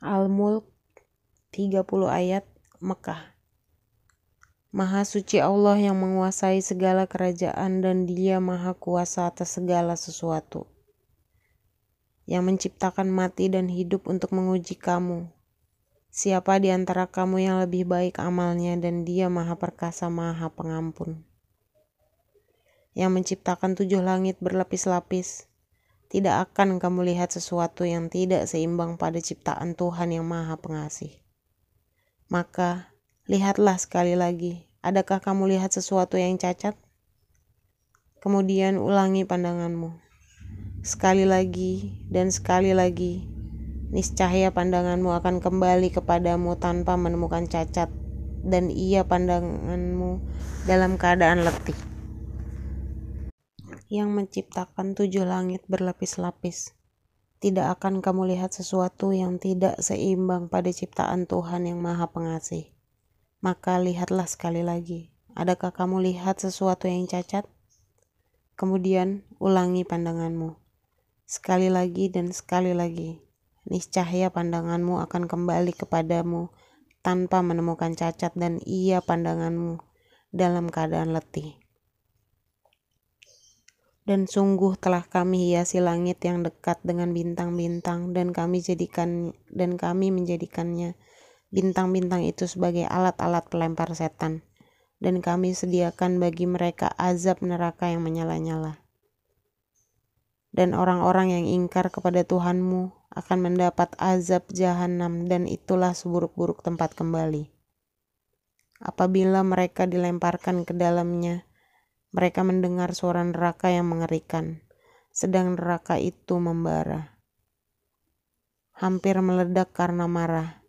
Al-Mulk 30 ayat Mekah Maha suci Allah yang menguasai segala kerajaan dan dia maha kuasa atas segala sesuatu. Yang menciptakan mati dan hidup untuk menguji kamu. Siapa di antara kamu yang lebih baik amalnya dan dia maha perkasa maha pengampun. Yang menciptakan tujuh langit berlapis-lapis. Tidak akan kamu lihat sesuatu yang tidak seimbang pada ciptaan Tuhan yang maha pengasih. Maka Lihatlah sekali lagi, adakah kamu lihat sesuatu yang cacat? Kemudian ulangi pandanganmu. Sekali lagi dan sekali lagi, niscaya pandanganmu akan kembali kepadamu tanpa menemukan cacat, dan ia pandanganmu dalam keadaan letih. Yang menciptakan tujuh langit berlapis-lapis. Tidak akan kamu lihat sesuatu yang tidak seimbang pada ciptaan Tuhan yang Maha Pengasih. Maka lihatlah sekali lagi, adakah kamu lihat sesuatu yang cacat? Kemudian ulangi pandanganmu. Sekali lagi dan sekali lagi, niscaya pandanganmu akan kembali kepadamu tanpa menemukan cacat dan ia pandanganmu dalam keadaan letih. Dan sungguh telah kami hiasi langit yang dekat dengan bintang-bintang dan kami jadikan dan kami menjadikannya bintang-bintang itu sebagai alat-alat pelempar setan, dan kami sediakan bagi mereka azab neraka yang menyala-nyala. Dan orang-orang yang ingkar kepada Tuhanmu akan mendapat azab jahanam dan itulah seburuk-buruk tempat kembali. Apabila mereka dilemparkan ke dalamnya, mereka mendengar suara neraka yang mengerikan, sedang neraka itu membara. Hampir meledak karena marah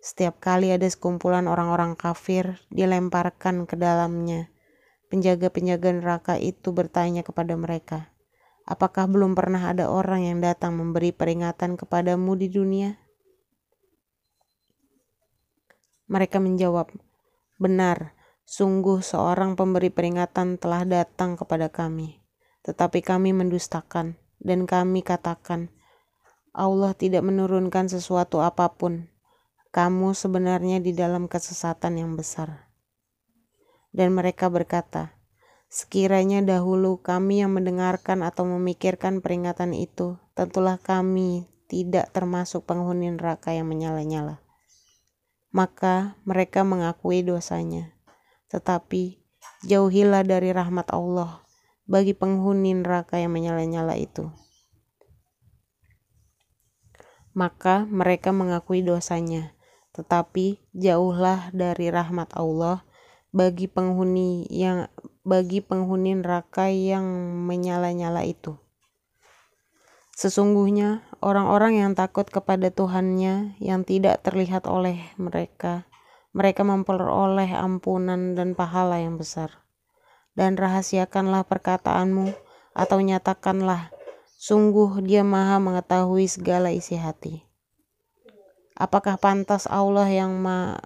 setiap kali ada sekumpulan orang-orang kafir dilemparkan ke dalamnya, penjaga-penjaga neraka itu bertanya kepada mereka, "Apakah belum pernah ada orang yang datang memberi peringatan kepadamu di dunia?" Mereka menjawab, "Benar, sungguh seorang pemberi peringatan telah datang kepada kami, tetapi kami mendustakan dan kami katakan, Allah tidak menurunkan sesuatu apa pun." kamu sebenarnya di dalam kesesatan yang besar. Dan mereka berkata, sekiranya dahulu kami yang mendengarkan atau memikirkan peringatan itu, tentulah kami tidak termasuk penghuni neraka yang menyala-nyala. Maka mereka mengakui dosanya, tetapi jauhilah dari rahmat Allah bagi penghuni neraka yang menyala-nyala itu. Maka mereka mengakui dosanya, tetapi jauhlah dari rahmat Allah bagi penghuni yang bagi penghuni neraka yang menyala-nyala itu. Sesungguhnya orang-orang yang takut kepada Tuhannya yang tidak terlihat oleh mereka, mereka memperoleh ampunan dan pahala yang besar. Dan rahasiakanlah perkataanmu atau nyatakanlah, sungguh dia maha mengetahui segala isi hati. Apakah pantas Allah yang ma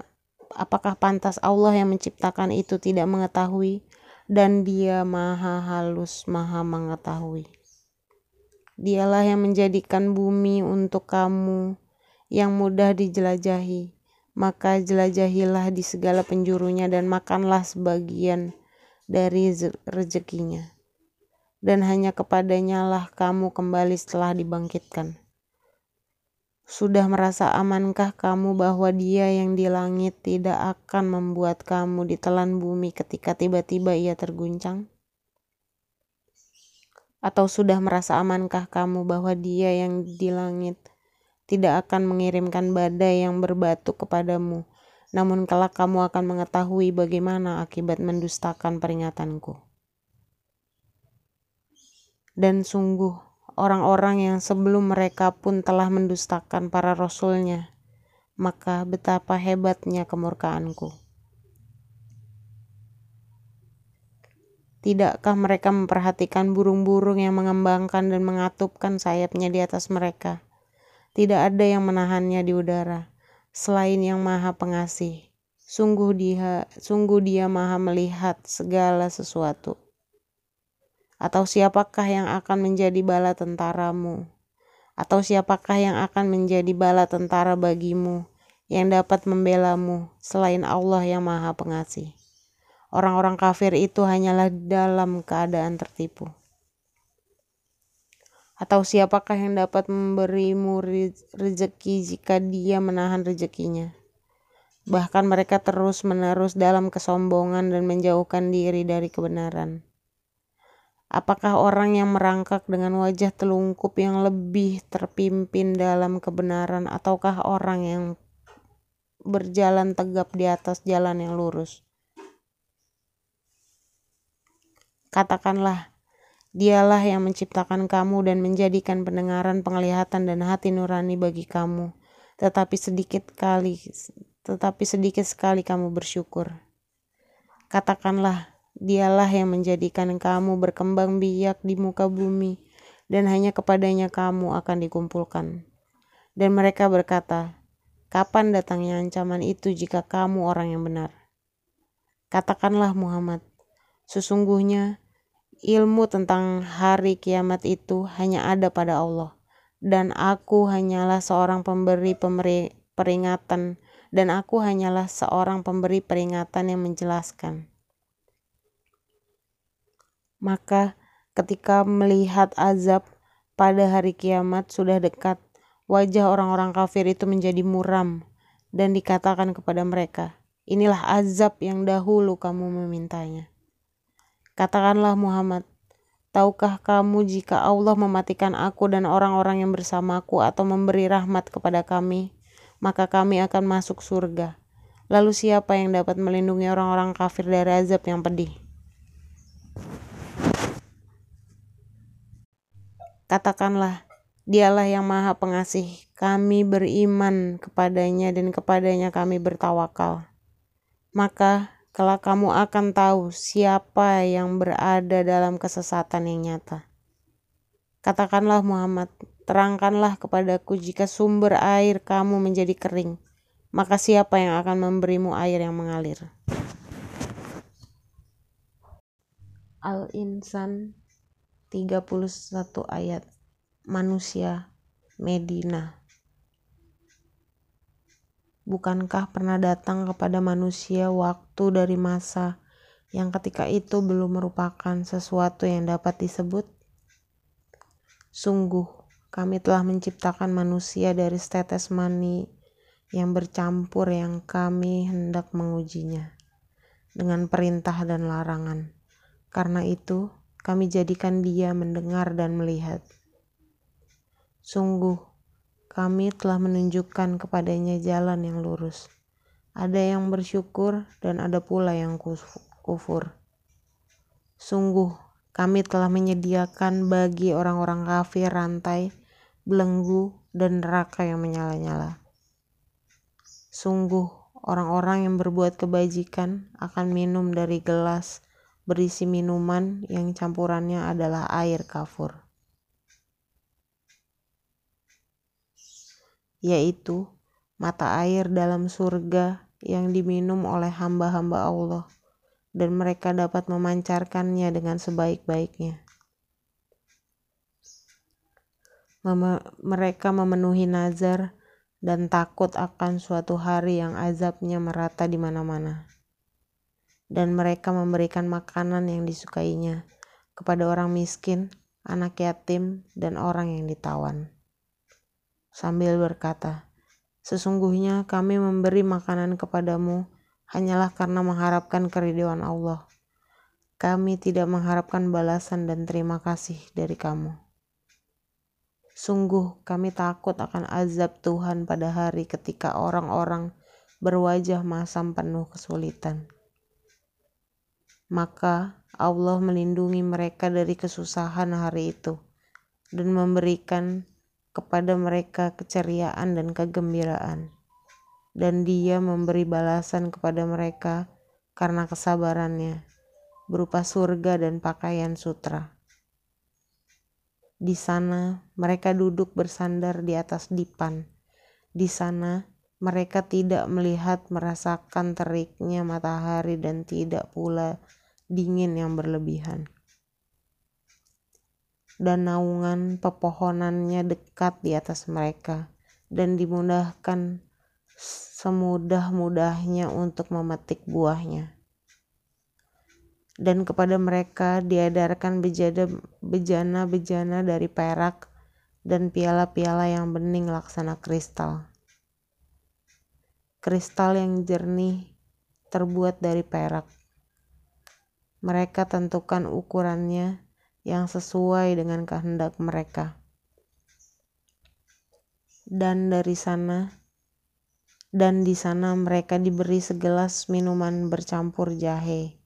apakah pantas Allah yang menciptakan itu tidak mengetahui dan dia maha halus maha mengetahui. Dialah yang menjadikan bumi untuk kamu yang mudah dijelajahi. Maka jelajahilah di segala penjurunya dan makanlah sebagian dari rezekinya. Dan hanya kepadanya lah kamu kembali setelah dibangkitkan. Sudah merasa amankah kamu bahwa Dia yang di langit tidak akan membuat kamu ditelan bumi ketika tiba-tiba ia terguncang? Atau sudah merasa amankah kamu bahwa Dia yang di langit tidak akan mengirimkan badai yang berbatu kepadamu, namun kelak kamu akan mengetahui bagaimana akibat mendustakan peringatanku? Dan sungguh, orang-orang yang sebelum mereka pun telah mendustakan para rasulnya, maka betapa hebatnya kemurkaanku. Tidakkah mereka memperhatikan burung-burung yang mengembangkan dan mengatupkan sayapnya di atas mereka? Tidak ada yang menahannya di udara, selain yang maha pengasih. Sungguh dia, sungguh dia maha melihat segala sesuatu. Atau siapakah yang akan menjadi bala tentaramu? Atau siapakah yang akan menjadi bala tentara bagimu yang dapat membelamu selain Allah yang Maha Pengasih? Orang-orang kafir itu hanyalah dalam keadaan tertipu. Atau siapakah yang dapat memberimu rezeki jika dia menahan rezekinya? Bahkan mereka terus-menerus dalam kesombongan dan menjauhkan diri dari kebenaran. Apakah orang yang merangkak dengan wajah telungkup yang lebih terpimpin dalam kebenaran, ataukah orang yang berjalan tegap di atas jalan yang lurus? Katakanlah, Dialah yang menciptakan kamu dan menjadikan pendengaran, penglihatan, dan hati nurani bagi kamu. Tetapi sedikit kali, tetapi sedikit sekali kamu bersyukur. Katakanlah, dialah yang menjadikan kamu berkembang biak di muka bumi, dan hanya kepadanya kamu akan dikumpulkan. Dan mereka berkata, Kapan datangnya ancaman itu jika kamu orang yang benar? Katakanlah Muhammad, sesungguhnya Ilmu tentang hari kiamat itu hanya ada pada Allah, dan aku hanyalah seorang pemberi peringatan, dan aku hanyalah seorang pemberi peringatan yang menjelaskan. Maka, ketika melihat azab pada hari kiamat sudah dekat, wajah orang-orang kafir itu menjadi muram, dan dikatakan kepada mereka, "Inilah azab yang dahulu kamu memintanya." Katakanlah Muhammad, tahukah kamu jika Allah mematikan aku dan orang-orang yang bersamaku atau memberi rahmat kepada kami, maka kami akan masuk surga. Lalu siapa yang dapat melindungi orang-orang kafir dari azab yang pedih? Katakanlah, dialah yang maha pengasih, kami beriman kepadanya dan kepadanya kami bertawakal. Maka Kelak kamu akan tahu siapa yang berada dalam kesesatan yang nyata. Katakanlah Muhammad, terangkanlah kepadaku jika sumber air kamu menjadi kering, maka siapa yang akan memberimu air yang mengalir? Al-Insan 31 ayat Manusia Medina Bukankah pernah datang kepada manusia waktu dari masa yang ketika itu belum merupakan sesuatu yang dapat disebut? Sungguh, kami telah menciptakan manusia dari setetes mani yang bercampur yang kami hendak mengujinya dengan perintah dan larangan. Karena itu, kami jadikan dia mendengar dan melihat. Sungguh, kami telah menunjukkan kepadanya jalan yang lurus. Ada yang bersyukur dan ada pula yang kufur. Sungguh, kami telah menyediakan bagi orang-orang kafir rantai, belenggu, dan neraka yang menyala-nyala. Sungguh, orang-orang yang berbuat kebajikan akan minum dari gelas berisi minuman yang campurannya adalah air kafur. Yaitu mata air dalam surga yang diminum oleh hamba-hamba Allah, dan mereka dapat memancarkannya dengan sebaik-baiknya. Mem mereka memenuhi nazar dan takut akan suatu hari yang azabnya merata di mana-mana. Dan mereka memberikan makanan yang disukainya kepada orang miskin, anak yatim, dan orang yang ditawan sambil berkata, Sesungguhnya kami memberi makanan kepadamu hanyalah karena mengharapkan keridhaan Allah. Kami tidak mengharapkan balasan dan terima kasih dari kamu. Sungguh kami takut akan azab Tuhan pada hari ketika orang-orang berwajah masam penuh kesulitan. Maka Allah melindungi mereka dari kesusahan hari itu dan memberikan kepada mereka keceriaan dan kegembiraan, dan Dia memberi balasan kepada mereka karena kesabarannya, berupa surga dan pakaian sutra. Di sana mereka duduk bersandar di atas dipan. Di sana mereka tidak melihat merasakan teriknya matahari dan tidak pula dingin yang berlebihan. Dan naungan pepohonannya dekat di atas mereka dan dimudahkan semudah-mudahnya untuk memetik buahnya. Dan kepada mereka diadarkan bejana-bejana dari perak dan piala-piala yang bening laksana kristal. Kristal yang jernih terbuat dari perak. Mereka tentukan ukurannya yang sesuai dengan kehendak mereka. Dan dari sana, dan di sana mereka diberi segelas minuman bercampur jahe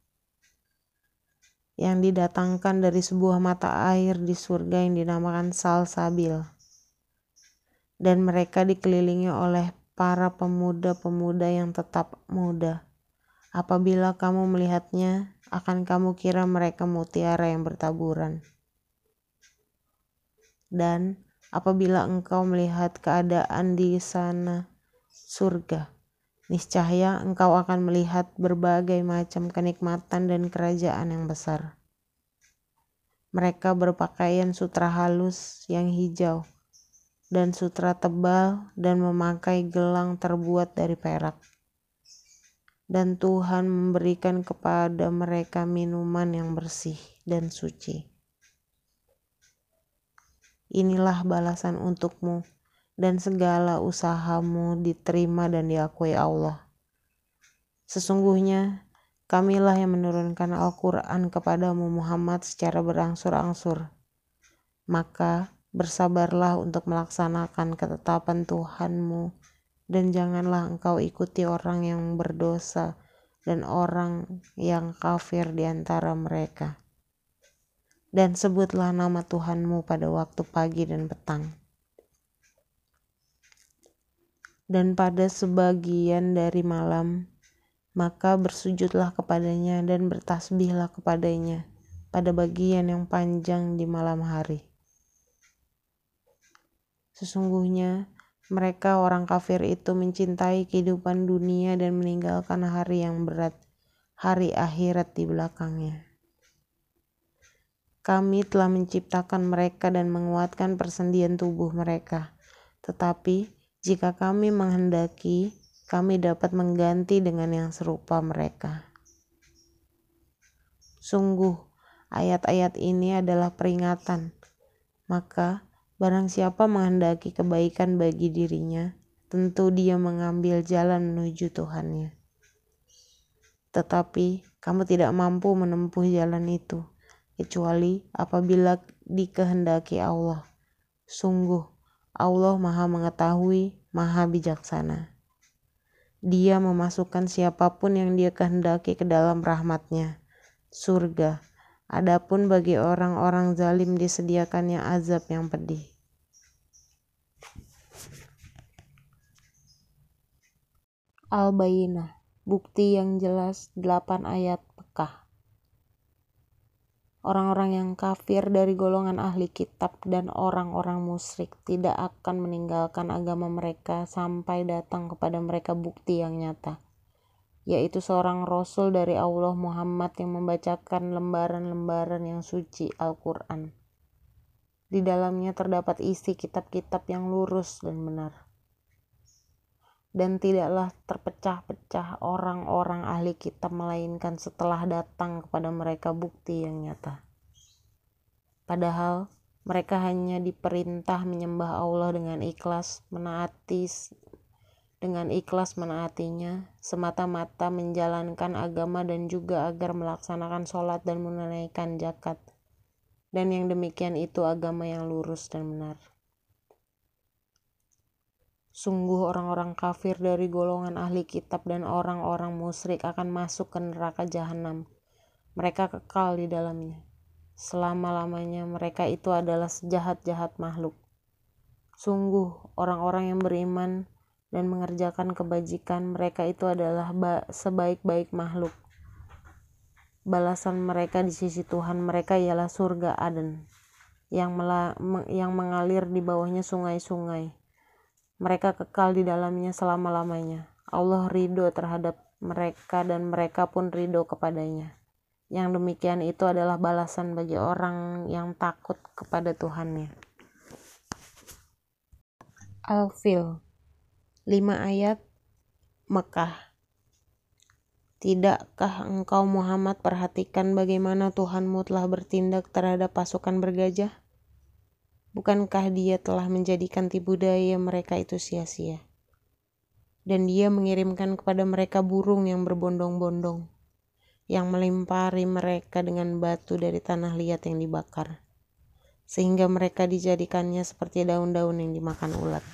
yang didatangkan dari sebuah mata air di surga yang dinamakan Salsabil. Dan mereka dikelilingi oleh para pemuda-pemuda yang tetap muda. Apabila kamu melihatnya, akan kamu kira mereka mutiara yang bertaburan. Dan apabila engkau melihat keadaan di sana, surga. Niscaya engkau akan melihat berbagai macam kenikmatan dan kerajaan yang besar. Mereka berpakaian sutra halus yang hijau dan sutra tebal dan memakai gelang terbuat dari perak. Dan Tuhan memberikan kepada mereka minuman yang bersih dan suci. Inilah balasan untukmu dan segala usahamu diterima dan diakui Allah. Sesungguhnya kamilah yang menurunkan Al-Quran kepadamu Muhammad secara berangsur-angsur. Maka bersabarlah untuk melaksanakan ketetapan Tuhanmu dan janganlah engkau ikuti orang yang berdosa dan orang yang kafir di antara mereka. Dan sebutlah nama Tuhanmu pada waktu pagi dan petang dan pada sebagian dari malam, maka bersujudlah kepadanya dan bertasbihlah kepadanya pada bagian yang panjang di malam hari. Sesungguhnya mereka orang kafir itu mencintai kehidupan dunia dan meninggalkan hari yang berat, hari akhirat di belakangnya. Kami telah menciptakan mereka dan menguatkan persendian tubuh mereka, tetapi jika kami menghendaki, kami dapat mengganti dengan yang serupa mereka. Sungguh, ayat-ayat ini adalah peringatan. Maka, barang siapa menghendaki kebaikan bagi dirinya, tentu dia mengambil jalan menuju Tuhannya. Tetapi kamu tidak mampu menempuh jalan itu, kecuali apabila dikehendaki Allah. Sungguh, Allah Maha Mengetahui, Maha Bijaksana. Dia memasukkan siapa pun yang Dia kehendaki ke dalam rahmatnya, surga. Adapun bagi orang-orang zalim disediakannya azab yang pedih. Al-Bayyinah, bukti yang jelas 8 ayat Pekah orang-orang yang kafir dari golongan ahli kitab dan orang-orang musyrik tidak akan meninggalkan agama mereka sampai datang kepada mereka bukti yang nyata yaitu seorang rasul dari Allah Muhammad yang membacakan lembaran-lembaran yang suci Al-Quran. Di dalamnya terdapat isi kitab-kitab yang lurus dan benar. Dan tidaklah terpecah-pecah orang-orang ahli kitab melainkan setelah datang kepada mereka bukti yang nyata. Padahal mereka hanya diperintah menyembah Allah dengan ikhlas, menaati dengan ikhlas menaatinya, semata-mata menjalankan agama dan juga agar melaksanakan sholat dan menunaikan zakat. Dan yang demikian itu agama yang lurus dan benar. Sungguh orang-orang kafir dari golongan ahli kitab dan orang-orang musyrik akan masuk ke neraka jahanam. Mereka kekal di dalamnya. Selama-lamanya mereka itu adalah sejahat-jahat makhluk. Sungguh orang-orang yang beriman dan mengerjakan kebajikan mereka itu adalah sebaik-baik makhluk. Balasan mereka di sisi Tuhan mereka ialah surga Aden yang, yang mengalir di bawahnya sungai-sungai mereka kekal di dalamnya selama-lamanya. Allah ridho terhadap mereka dan mereka pun ridho kepadanya. Yang demikian itu adalah balasan bagi orang yang takut kepada Tuhannya. Al-Fil 5 ayat Mekah Tidakkah engkau Muhammad perhatikan bagaimana Tuhanmu telah bertindak terhadap pasukan bergajah? Bukankah dia telah menjadikan tipu daya mereka itu sia-sia? Dan dia mengirimkan kepada mereka burung yang berbondong-bondong yang melimpari mereka dengan batu dari tanah liat yang dibakar, sehingga mereka dijadikannya seperti daun-daun yang dimakan ulat.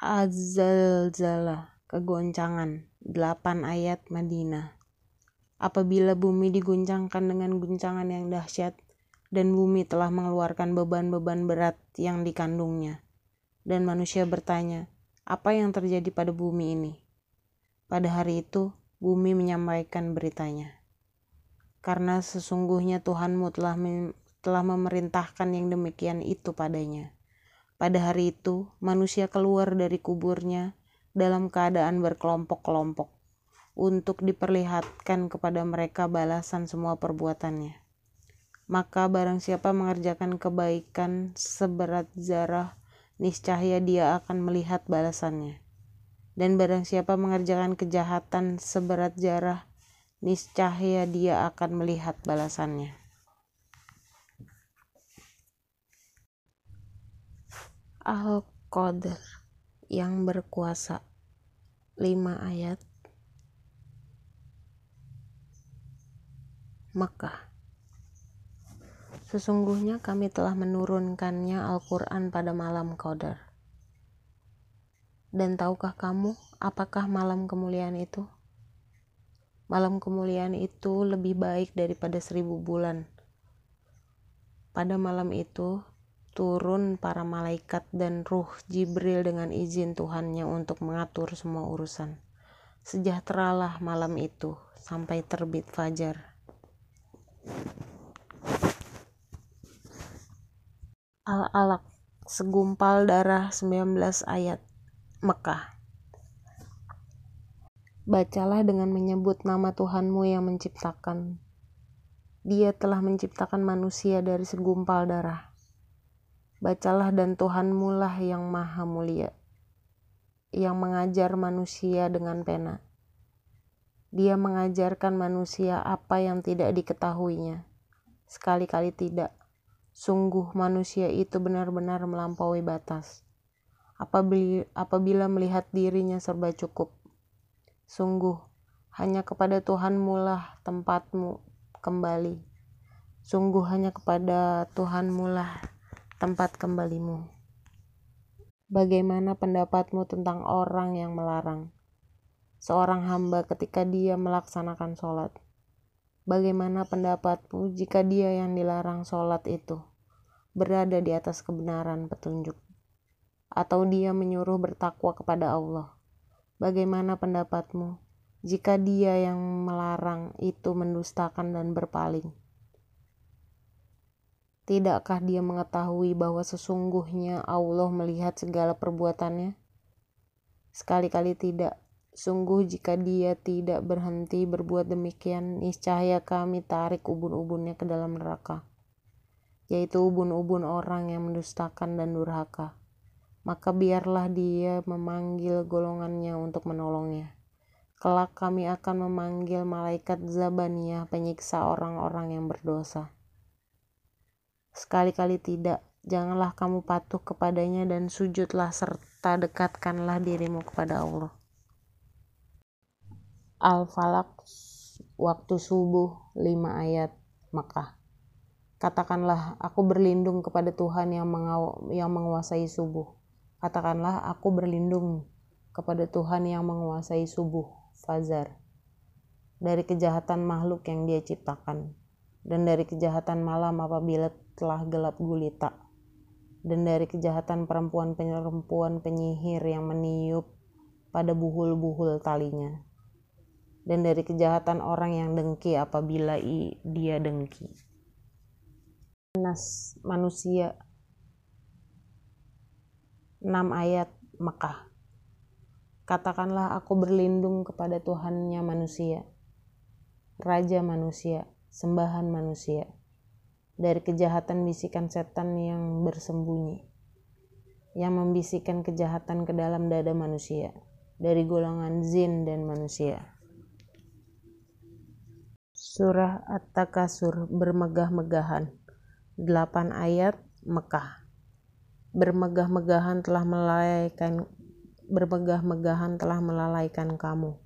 Azalzala, kegoncangan, 8 ayat Madinah. Apabila bumi diguncangkan dengan guncangan yang dahsyat, dan bumi telah mengeluarkan beban-beban berat yang dikandungnya, dan manusia bertanya, apa yang terjadi pada bumi ini? Pada hari itu, bumi menyampaikan beritanya. Karena sesungguhnya Tuhanmu telah, telah memerintahkan yang demikian itu padanya. Pada hari itu, manusia keluar dari kuburnya dalam keadaan berkelompok-kelompok untuk diperlihatkan kepada mereka balasan semua perbuatannya. Maka barang siapa mengerjakan kebaikan seberat zarah, niscaya dia akan melihat balasannya dan barang siapa mengerjakan kejahatan seberat jarah, niscaya dia akan melihat balasannya. Al-Qadr yang berkuasa 5 ayat Mekah Sesungguhnya kami telah menurunkannya Al-Quran pada malam Qadar dan tahukah kamu apakah malam kemuliaan itu? Malam kemuliaan itu lebih baik daripada seribu bulan. Pada malam itu, turun para malaikat dan ruh Jibril dengan izin Tuhannya untuk mengatur semua urusan. Sejahteralah malam itu sampai terbit fajar. Al-Alaq, segumpal darah 19 ayat. Mekah. Bacalah dengan menyebut nama Tuhanmu yang menciptakan. Dia telah menciptakan manusia dari segumpal darah. Bacalah dan Tuhanmu lah yang maha mulia, yang mengajar manusia dengan pena. Dia mengajarkan manusia apa yang tidak diketahuinya. Sekali-kali tidak. Sungguh manusia itu benar-benar melampaui batas apabila, melihat dirinya serba cukup. Sungguh, hanya kepada Tuhanmu lah tempatmu kembali. Sungguh hanya kepada Tuhanmu lah tempat kembalimu. Bagaimana pendapatmu tentang orang yang melarang seorang hamba ketika dia melaksanakan sholat? Bagaimana pendapatmu jika dia yang dilarang sholat itu berada di atas kebenaran petunjuk? atau dia menyuruh bertakwa kepada Allah. Bagaimana pendapatmu jika dia yang melarang itu mendustakan dan berpaling? Tidakkah dia mengetahui bahwa sesungguhnya Allah melihat segala perbuatannya? Sekali-kali tidak. Sungguh jika dia tidak berhenti berbuat demikian, niscaya kami tarik ubun-ubunnya ke dalam neraka, yaitu ubun-ubun orang yang mendustakan dan durhaka maka biarlah dia memanggil golongannya untuk menolongnya. Kelak kami akan memanggil malaikat Zabaniyah penyiksa orang-orang yang berdosa. Sekali-kali tidak, janganlah kamu patuh kepadanya dan sujudlah serta dekatkanlah dirimu kepada Allah. Al-Falaq waktu subuh 5 ayat Makkah. Katakanlah, aku berlindung kepada Tuhan yang, yang menguasai subuh. Katakanlah aku berlindung kepada Tuhan yang menguasai subuh, Fazar, dari kejahatan makhluk yang dia ciptakan, dan dari kejahatan malam apabila telah gelap gulita, dan dari kejahatan perempuan-perempuan penyihir yang meniup pada buhul-buhul talinya, dan dari kejahatan orang yang dengki apabila dia dengki. Nas manusia. 6 ayat Mekah. katakanlah aku berlindung kepada Tuhannya manusia, Raja manusia, sembahan manusia, dari kejahatan bisikan setan yang bersembunyi, yang membisikkan kejahatan ke dalam dada manusia, dari golongan zin dan manusia. Surah At-Takasur bermegah-megahan 8 ayat Mekah Bermegah-megahan telah melalaikan bermegah-megahan telah melalaikan kamu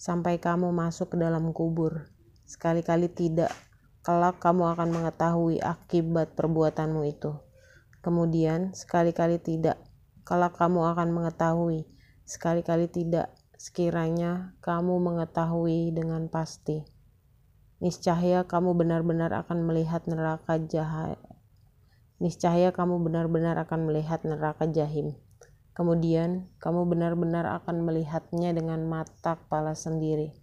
sampai kamu masuk ke dalam kubur. Sekali-kali tidak, kelak kamu akan mengetahui akibat perbuatanmu itu. Kemudian, sekali-kali tidak, kelak kamu akan mengetahui. Sekali-kali tidak, sekiranya kamu mengetahui dengan pasti. Niscaya kamu benar-benar akan melihat neraka jahat. Niscaya kamu benar-benar akan melihat neraka jahim. Kemudian kamu benar-benar akan melihatnya dengan mata kepala sendiri.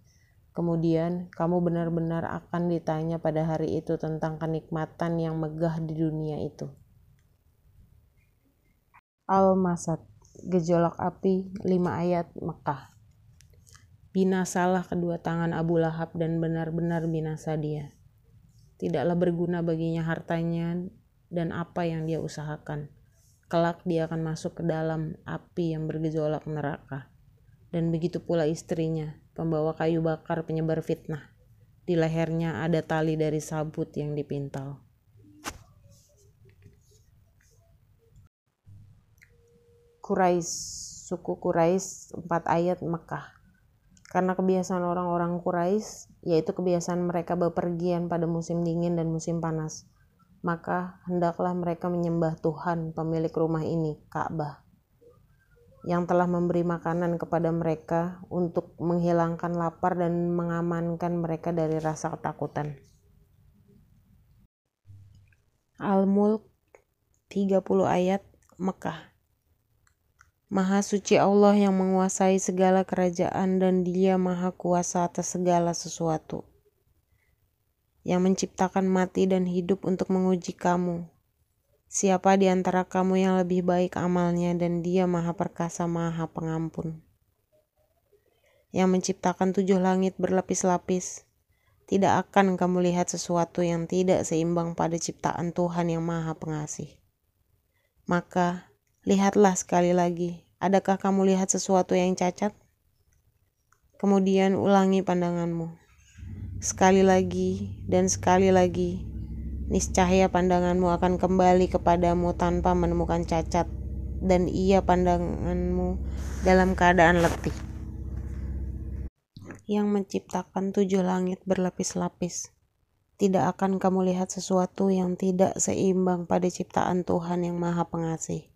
Kemudian kamu benar-benar akan ditanya pada hari itu tentang kenikmatan yang megah di dunia itu. Al-Masad, gejolak api, 5 ayat Mekah. Binasalah kedua tangan Abu Lahab dan benar-benar binasa dia. Tidaklah berguna baginya hartanya dan apa yang dia usahakan kelak dia akan masuk ke dalam api yang bergejolak neraka. Dan begitu pula istrinya, pembawa kayu bakar penyebar fitnah. Di lehernya ada tali dari sabut yang dipintal. Quraisy, suku Quraisy, empat ayat Mekah. Karena kebiasaan orang-orang Quraisy, yaitu kebiasaan mereka bepergian pada musim dingin dan musim panas maka hendaklah mereka menyembah Tuhan pemilik rumah ini, Ka'bah, yang telah memberi makanan kepada mereka untuk menghilangkan lapar dan mengamankan mereka dari rasa ketakutan. Al-Mulk 30 ayat Mekah Maha suci Allah yang menguasai segala kerajaan dan dia maha kuasa atas segala sesuatu yang menciptakan mati dan hidup untuk menguji kamu. Siapa di antara kamu yang lebih baik amalnya dan dia maha perkasa maha pengampun. Yang menciptakan tujuh langit berlapis-lapis, tidak akan kamu lihat sesuatu yang tidak seimbang pada ciptaan Tuhan yang maha pengasih. Maka, lihatlah sekali lagi, adakah kamu lihat sesuatu yang cacat? Kemudian ulangi pandanganmu sekali lagi dan sekali lagi, niscaya pandanganmu akan kembali kepadamu tanpa menemukan cacat, dan ia pandanganmu dalam keadaan letih. Yang menciptakan tujuh langit berlapis-lapis, tidak akan kamu lihat sesuatu yang tidak seimbang pada ciptaan Tuhan yang Maha Pengasih.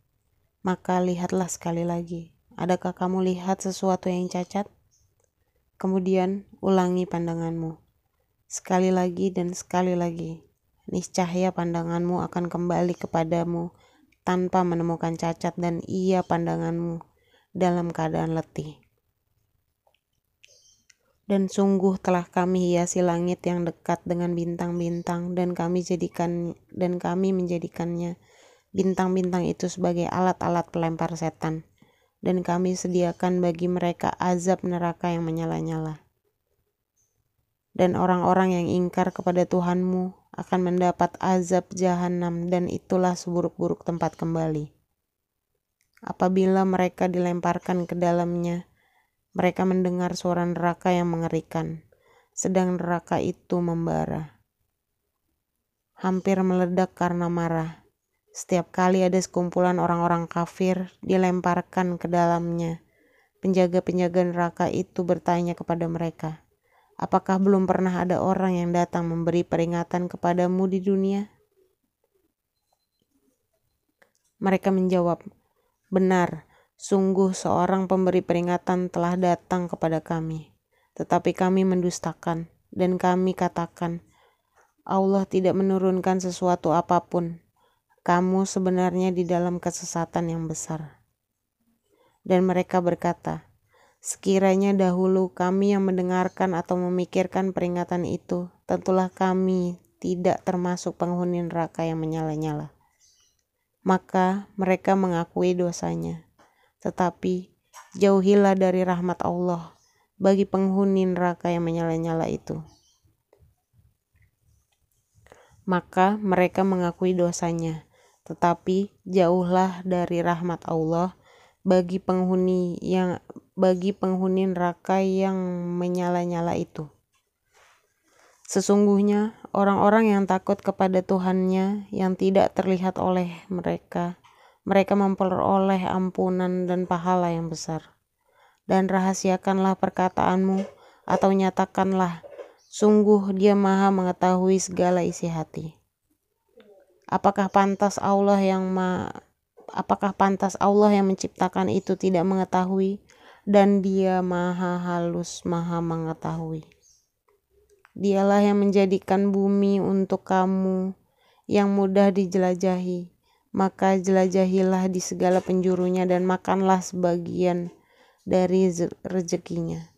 Maka lihatlah sekali lagi, adakah kamu lihat sesuatu yang cacat? Kemudian ulangi pandanganmu sekali lagi dan sekali lagi. Niscaya pandanganmu akan kembali kepadamu tanpa menemukan cacat dan ia pandanganmu dalam keadaan letih. Dan sungguh telah kami hiasi langit yang dekat dengan bintang-bintang dan kami jadikan dan kami menjadikannya bintang-bintang itu sebagai alat-alat pelempar setan dan kami sediakan bagi mereka azab neraka yang menyala-nyala dan orang-orang yang ingkar kepada Tuhanmu akan mendapat azab jahanam dan itulah seburuk-buruk tempat kembali. Apabila mereka dilemparkan ke dalamnya, mereka mendengar suara neraka yang mengerikan, sedang neraka itu membara. Hampir meledak karena marah. Setiap kali ada sekumpulan orang-orang kafir dilemparkan ke dalamnya, penjaga-penjaga neraka itu bertanya kepada mereka, Apakah belum pernah ada orang yang datang memberi peringatan kepadamu di dunia? Mereka menjawab, "Benar, sungguh seorang pemberi peringatan telah datang kepada kami, tetapi kami mendustakan dan kami katakan, Allah tidak menurunkan sesuatu apa pun. Kamu sebenarnya di dalam kesesatan yang besar." Dan mereka berkata, Sekiranya dahulu kami yang mendengarkan atau memikirkan peringatan itu, tentulah kami tidak termasuk penghuni neraka yang menyala-nyala. Maka mereka mengakui dosanya, tetapi jauhilah dari rahmat Allah bagi penghuni neraka yang menyala-nyala itu. Maka mereka mengakui dosanya, tetapi jauhlah dari rahmat Allah bagi penghuni yang bagi penghuni neraka yang menyala-nyala itu. Sesungguhnya orang-orang yang takut kepada Tuhannya yang tidak terlihat oleh mereka, mereka memperoleh ampunan dan pahala yang besar. Dan rahasiakanlah perkataanmu atau nyatakanlah, sungguh dia maha mengetahui segala isi hati. Apakah pantas Allah yang ma apakah pantas Allah yang menciptakan itu tidak mengetahui dan dia maha halus maha mengetahui. Dialah yang menjadikan bumi untuk kamu yang mudah dijelajahi. Maka jelajahilah di segala penjurunya dan makanlah sebagian dari rezekinya.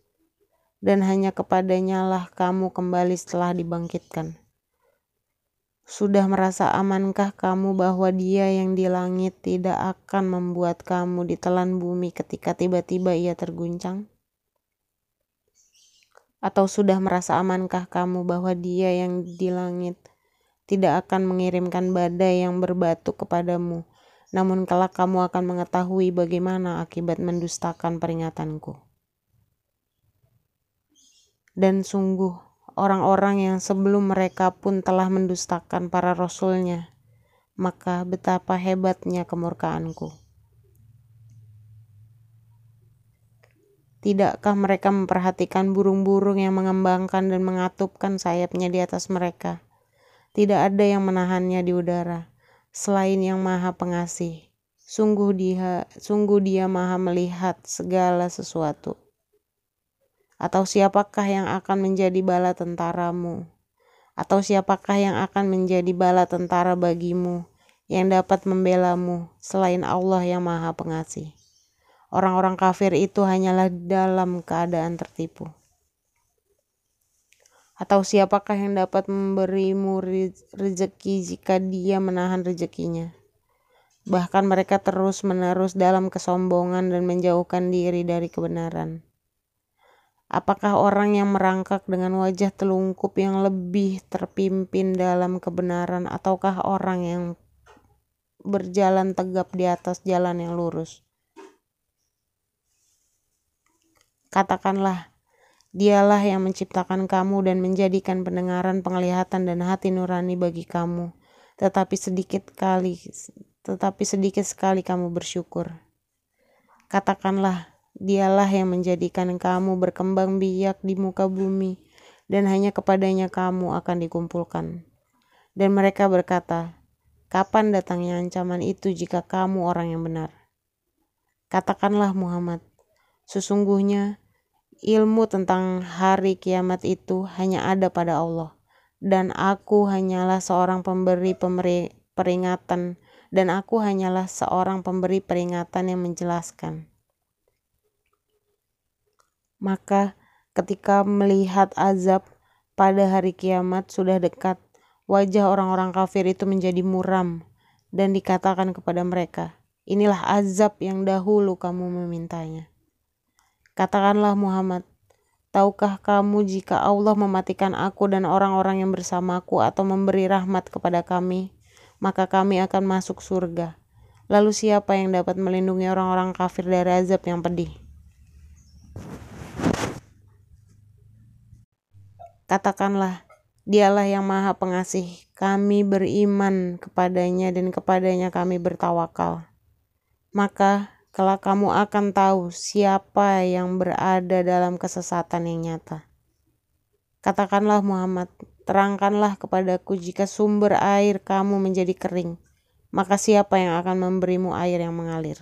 Dan hanya kepadanya lah kamu kembali setelah dibangkitkan. Sudah merasa amankah kamu bahwa dia yang di langit tidak akan membuat kamu ditelan bumi ketika tiba-tiba ia terguncang? Atau sudah merasa amankah kamu bahwa Dia yang di langit tidak akan mengirimkan badai yang berbatu kepadamu, namun kelak kamu akan mengetahui bagaimana akibat mendustakan peringatanku. Dan sungguh, orang-orang yang sebelum mereka pun telah mendustakan para rasulnya, maka betapa hebatnya kemurkaanku. Tidakkah mereka memperhatikan burung-burung yang mengembangkan dan mengatupkan sayapnya di atas mereka? Tidak ada yang menahannya di udara, selain yang maha pengasih. Sungguh dia, sungguh dia maha melihat segala sesuatu. Atau siapakah yang akan menjadi bala tentaramu? Atau siapakah yang akan menjadi bala tentara bagimu yang dapat membelamu selain Allah yang maha pengasih? Orang-orang kafir itu hanyalah dalam keadaan tertipu. Atau siapakah yang dapat memberimu rezeki jika dia menahan rezekinya? Bahkan mereka terus-menerus dalam kesombongan dan menjauhkan diri dari kebenaran. Apakah orang yang merangkak dengan wajah telungkup yang lebih terpimpin dalam kebenaran, ataukah orang yang berjalan tegap di atas jalan yang lurus? Katakanlah, dialah yang menciptakan kamu dan menjadikan pendengaran, penglihatan, dan hati nurani bagi kamu. Tetapi sedikit kali, tetapi sedikit sekali kamu bersyukur. Katakanlah, dialah yang menjadikan kamu berkembang biak di muka bumi, dan hanya kepadanya kamu akan dikumpulkan. Dan mereka berkata, Kapan datangnya ancaman itu jika kamu orang yang benar? Katakanlah Muhammad, sesungguhnya Ilmu tentang hari kiamat itu hanya ada pada Allah, dan aku hanyalah seorang pemberi peringatan, dan aku hanyalah seorang pemberi peringatan yang menjelaskan. Maka, ketika melihat azab pada hari kiamat sudah dekat, wajah orang-orang kafir itu menjadi muram, dan dikatakan kepada mereka, "Inilah azab yang dahulu kamu memintanya." Katakanlah Muhammad, tahukah kamu jika Allah mematikan aku dan orang-orang yang bersamaku atau memberi rahmat kepada kami, maka kami akan masuk surga. Lalu siapa yang dapat melindungi orang-orang kafir dari azab yang pedih? Katakanlah, dialah yang maha pengasih. Kami beriman kepadanya dan kepadanya kami bertawakal. Maka Kelak kamu akan tahu siapa yang berada dalam kesesatan yang nyata. Katakanlah Muhammad, terangkanlah kepadaku jika sumber air kamu menjadi kering, maka siapa yang akan memberimu air yang mengalir?